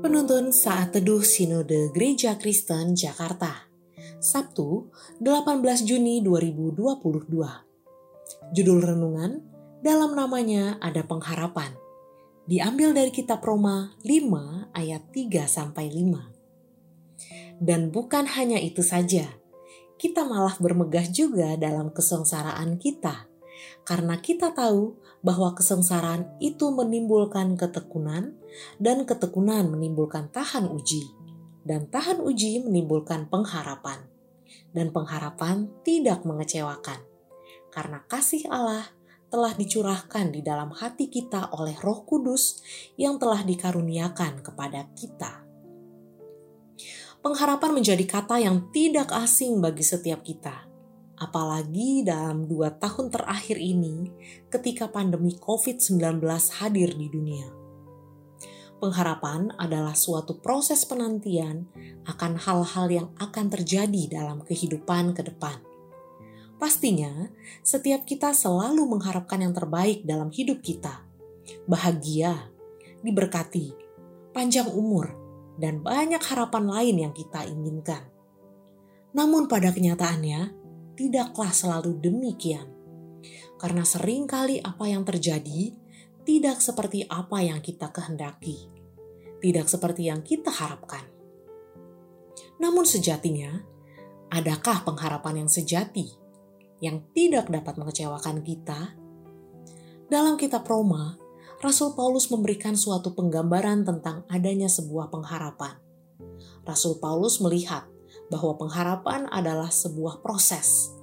Penuntun Saat Teduh Sinode Gereja Kristen Jakarta. Sabtu 18 Juni 2022 Judul Renungan Dalam namanya ada pengharapan. Diambil dari kitab Roma 5 ayat 3-5 Dan bukan hanya itu saja kita malah bermegah juga dalam kesengsaraan kita karena kita tahu bahwa kesengsaraan itu menimbulkan ketekunan, dan ketekunan menimbulkan tahan uji, dan tahan uji menimbulkan pengharapan, dan pengharapan tidak mengecewakan, karena kasih Allah telah dicurahkan di dalam hati kita oleh Roh Kudus yang telah dikaruniakan kepada kita. Pengharapan menjadi kata yang tidak asing bagi setiap kita Apalagi dalam dua tahun terakhir ini ketika pandemi COVID-19 hadir di dunia. Pengharapan adalah suatu proses penantian akan hal-hal yang akan terjadi dalam kehidupan ke depan. Pastinya, setiap kita selalu mengharapkan yang terbaik dalam hidup kita. Bahagia, diberkati, panjang umur, dan banyak harapan lain yang kita inginkan. Namun pada kenyataannya, tidaklah selalu demikian. Karena sering kali apa yang terjadi tidak seperti apa yang kita kehendaki, tidak seperti yang kita harapkan. Namun sejatinya, adakah pengharapan yang sejati yang tidak dapat mengecewakan kita? Dalam kitab Roma, Rasul Paulus memberikan suatu penggambaran tentang adanya sebuah pengharapan. Rasul Paulus melihat bahwa pengharapan adalah sebuah proses.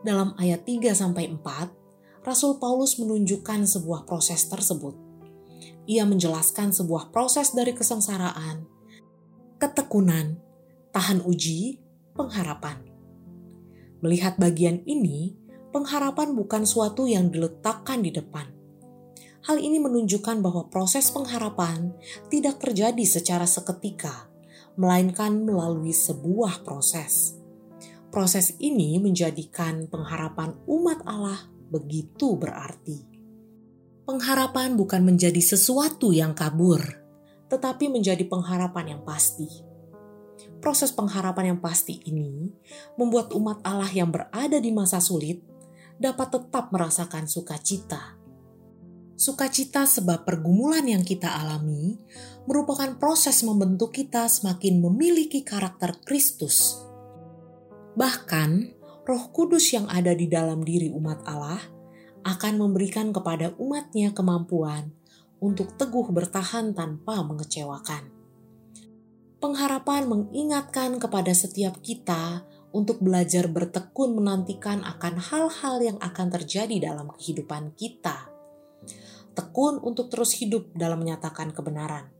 Dalam ayat 3 sampai 4, Rasul Paulus menunjukkan sebuah proses tersebut. Ia menjelaskan sebuah proses dari kesengsaraan, ketekunan, tahan uji, pengharapan. Melihat bagian ini, pengharapan bukan suatu yang diletakkan di depan. Hal ini menunjukkan bahwa proses pengharapan tidak terjadi secara seketika, melainkan melalui sebuah proses. Proses ini menjadikan pengharapan umat Allah begitu berarti. Pengharapan bukan menjadi sesuatu yang kabur, tetapi menjadi pengharapan yang pasti. Proses pengharapan yang pasti ini membuat umat Allah yang berada di masa sulit dapat tetap merasakan sukacita Sukacita sebab pergumulan yang kita alami merupakan proses membentuk kita semakin memiliki karakter Kristus. Bahkan, Roh Kudus yang ada di dalam diri umat Allah akan memberikan kepada umatnya kemampuan untuk teguh bertahan tanpa mengecewakan. Pengharapan mengingatkan kepada setiap kita untuk belajar bertekun menantikan akan hal-hal yang akan terjadi dalam kehidupan kita tekun untuk terus hidup dalam menyatakan kebenaran,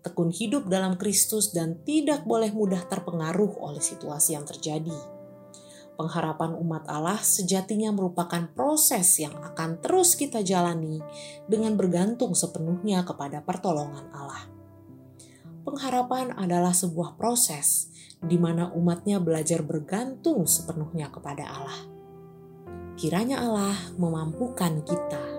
tekun hidup dalam Kristus, dan tidak boleh mudah terpengaruh oleh situasi yang terjadi. Pengharapan umat Allah sejatinya merupakan proses yang akan terus kita jalani dengan bergantung sepenuhnya kepada pertolongan Allah. Pengharapan adalah sebuah proses di mana umatnya belajar bergantung sepenuhnya kepada Allah. Kiranya Allah memampukan kita